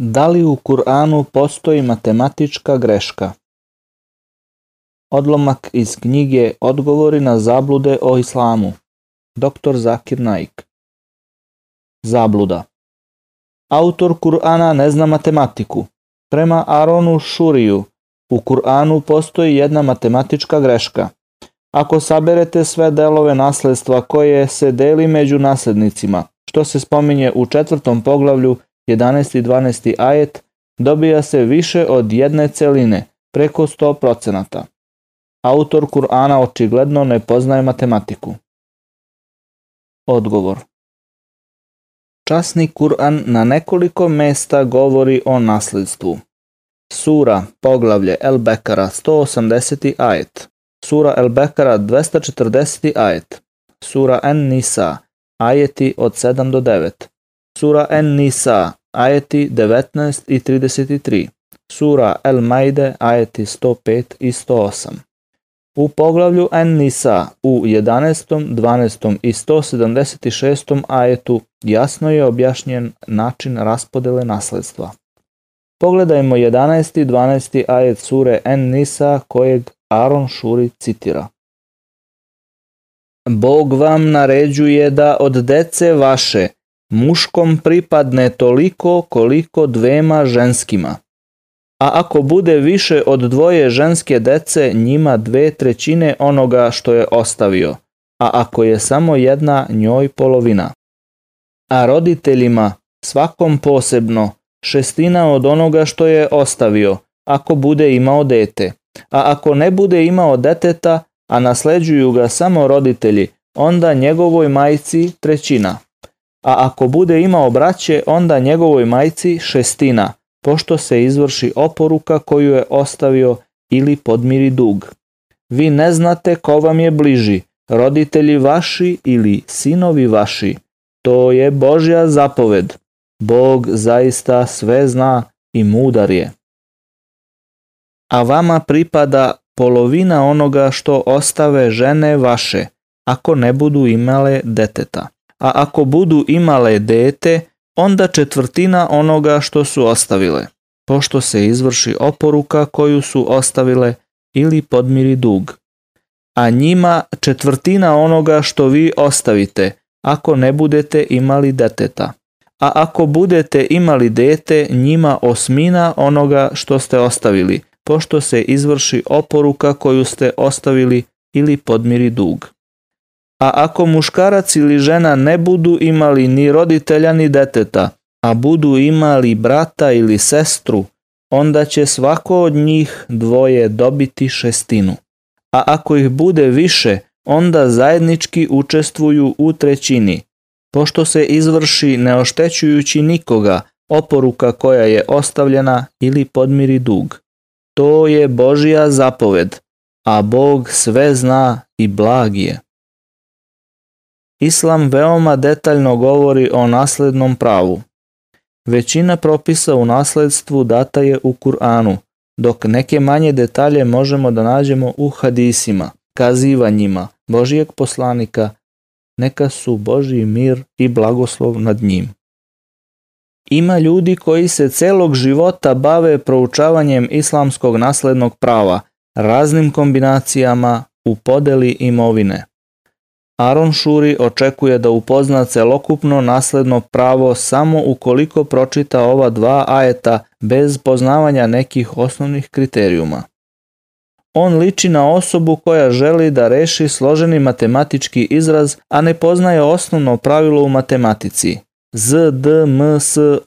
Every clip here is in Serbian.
Da li u Kur'anu postoji matematička greška? Odlomak iz knjige Odgovori na zablude o islamu. Dr. Zakir Naik. Zabluda. Autor Kur'ana ne zna matematiku. Prema Aronu Šuriju, u Kur'anu postoji jedna matematička greška. Ako saberete sve delove nasledstva koje se deli među naslednicima, što se spominje u četvrtom poglavlju 11. i 12. ajet dobija se više od jedne celine, preko 100%. procenata. Autor Kur'ana očigledno ne poznaje matematiku. Odgovor Časni Kur'an na nekoliko mesta govori o nasljedstvu. Sura, poglavlje El Bekara 180. ajet. Sura El Bekara 240. ajet. Sura En Nisa, ajeti od 7 do 9. Sura En-Nisa, ajeti 19 i 33. Sura el maide ajeti 105 i 108. U poglavlju En-Nisa u 11., 12. i 176. ajetu jasno je objašnjen način raspodele nasledstva. Pogledajmo 11. i 12. ajet sure En-Nisa kojeg Aron Šuri citira. Bog vam naređuje da od dece vaše muškom pripadne toliko koliko dvema ženskima. A ako bude više od dvoje ženske dece, njima dve trećine onoga što je ostavio, a ako je samo jedna, njoj polovina. A roditeljima, svakom posebno, šestina od onoga što je ostavio, ako bude imao dete. A ako ne bude imao deteta, a nasleđuju ga samo roditelji, onda njegovoj majci trećina a ako bude imao braće, onda njegovoj majci šestina, pošto se izvrši oporuka koju je ostavio ili podmiri dug. Vi ne znate ko vam je bliži, roditelji vaši ili sinovi vaši. To je Božja zapoved. Bog zaista sve zna i mudar je. A vama pripada polovina onoga što ostave žene vaše, ako ne budu imale deteta a ako budu imale dete, onda četvrtina onoga što su ostavile, pošto se izvrši oporuka koju su ostavile ili podmiri dug. A njima četvrtina onoga što vi ostavite, ako ne budete imali deteta. A ako budete imali dete, njima osmina onoga što ste ostavili, pošto se izvrši oporuka koju ste ostavili ili podmiri dug. A ako muškarac ili žena ne budu imali ni roditelja ni deteta, a budu imali brata ili sestru, onda će svako od njih dvoje dobiti šestinu. A ako ih bude više, onda zajednički učestvuju u trećini. Pošto se izvrši oštećujući nikoga, oporuka koja je ostavljena ili podmiri dug. To je Božija zapoved, a Bog sve zna i blag je. Islam veoma detaljno govori o naslednom pravu. Većina propisa u nasledstvu data je u Kur'anu, dok neke manje detalje možemo da nađemo u hadisima, kazivanjima Božijeg poslanika, neka su Božji mir i blagoslov nad njim. Ima ljudi koji se celog života bave proučavanjem islamskog naslednog prava, raznim kombinacijama u podeli imovine. Aron Šuri očekuje da upozna celokupno nasledno pravo samo ukoliko pročita ova dva ajeta bez poznavanja nekih osnovnih kriterijuma. On liči na osobu koja želi da reši složeni matematički izraz, a ne poznaje osnovno pravilo u matematici ZDMSO,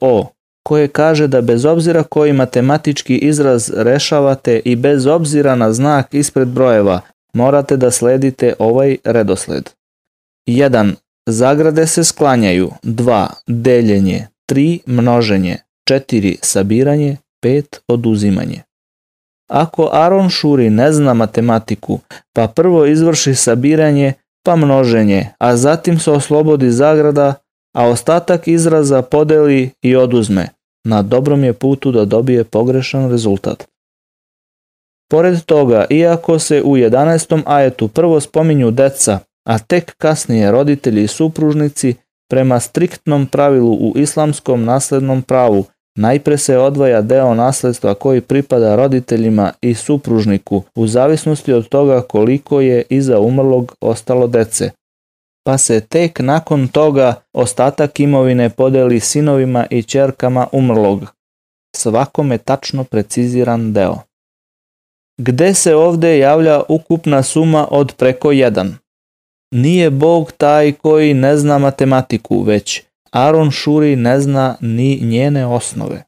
koje kaže da bez obzira koji matematički izraz rešavate i bez obzira na znak ispred brojeva, morate da sledite ovaj redosled. 1. Zagrade se sklanjaju. 2. Deljenje. 3. Množenje. 4. Sabiranje. 5. Oduzimanje. Ako Aron Šuri ne zna matematiku, pa prvo izvrši sabiranje, pa množenje, a zatim se oslobodi zagrada, a ostatak izraza podeli i oduzme. Na dobrom je putu da dobije pogrešan rezultat. Pored toga, iako se u 11. ajetu prvo spominju deca, a tek kasnije roditelji i supružnici prema striktnom pravilu u islamskom naslednom pravu najpre se odvaja deo nasledstva koji pripada roditeljima i supružniku u zavisnosti od toga koliko je iza umrlog ostalo dece pa se tek nakon toga ostatak imovine podeli sinovima i čerkama umrlog. Svakome tačno preciziran deo. Gde se ovdje javlja ukupna suma od preko 1? Nije Bog taj koji ne zna matematiku, već Aron Šuri ne zna ni njene osnove.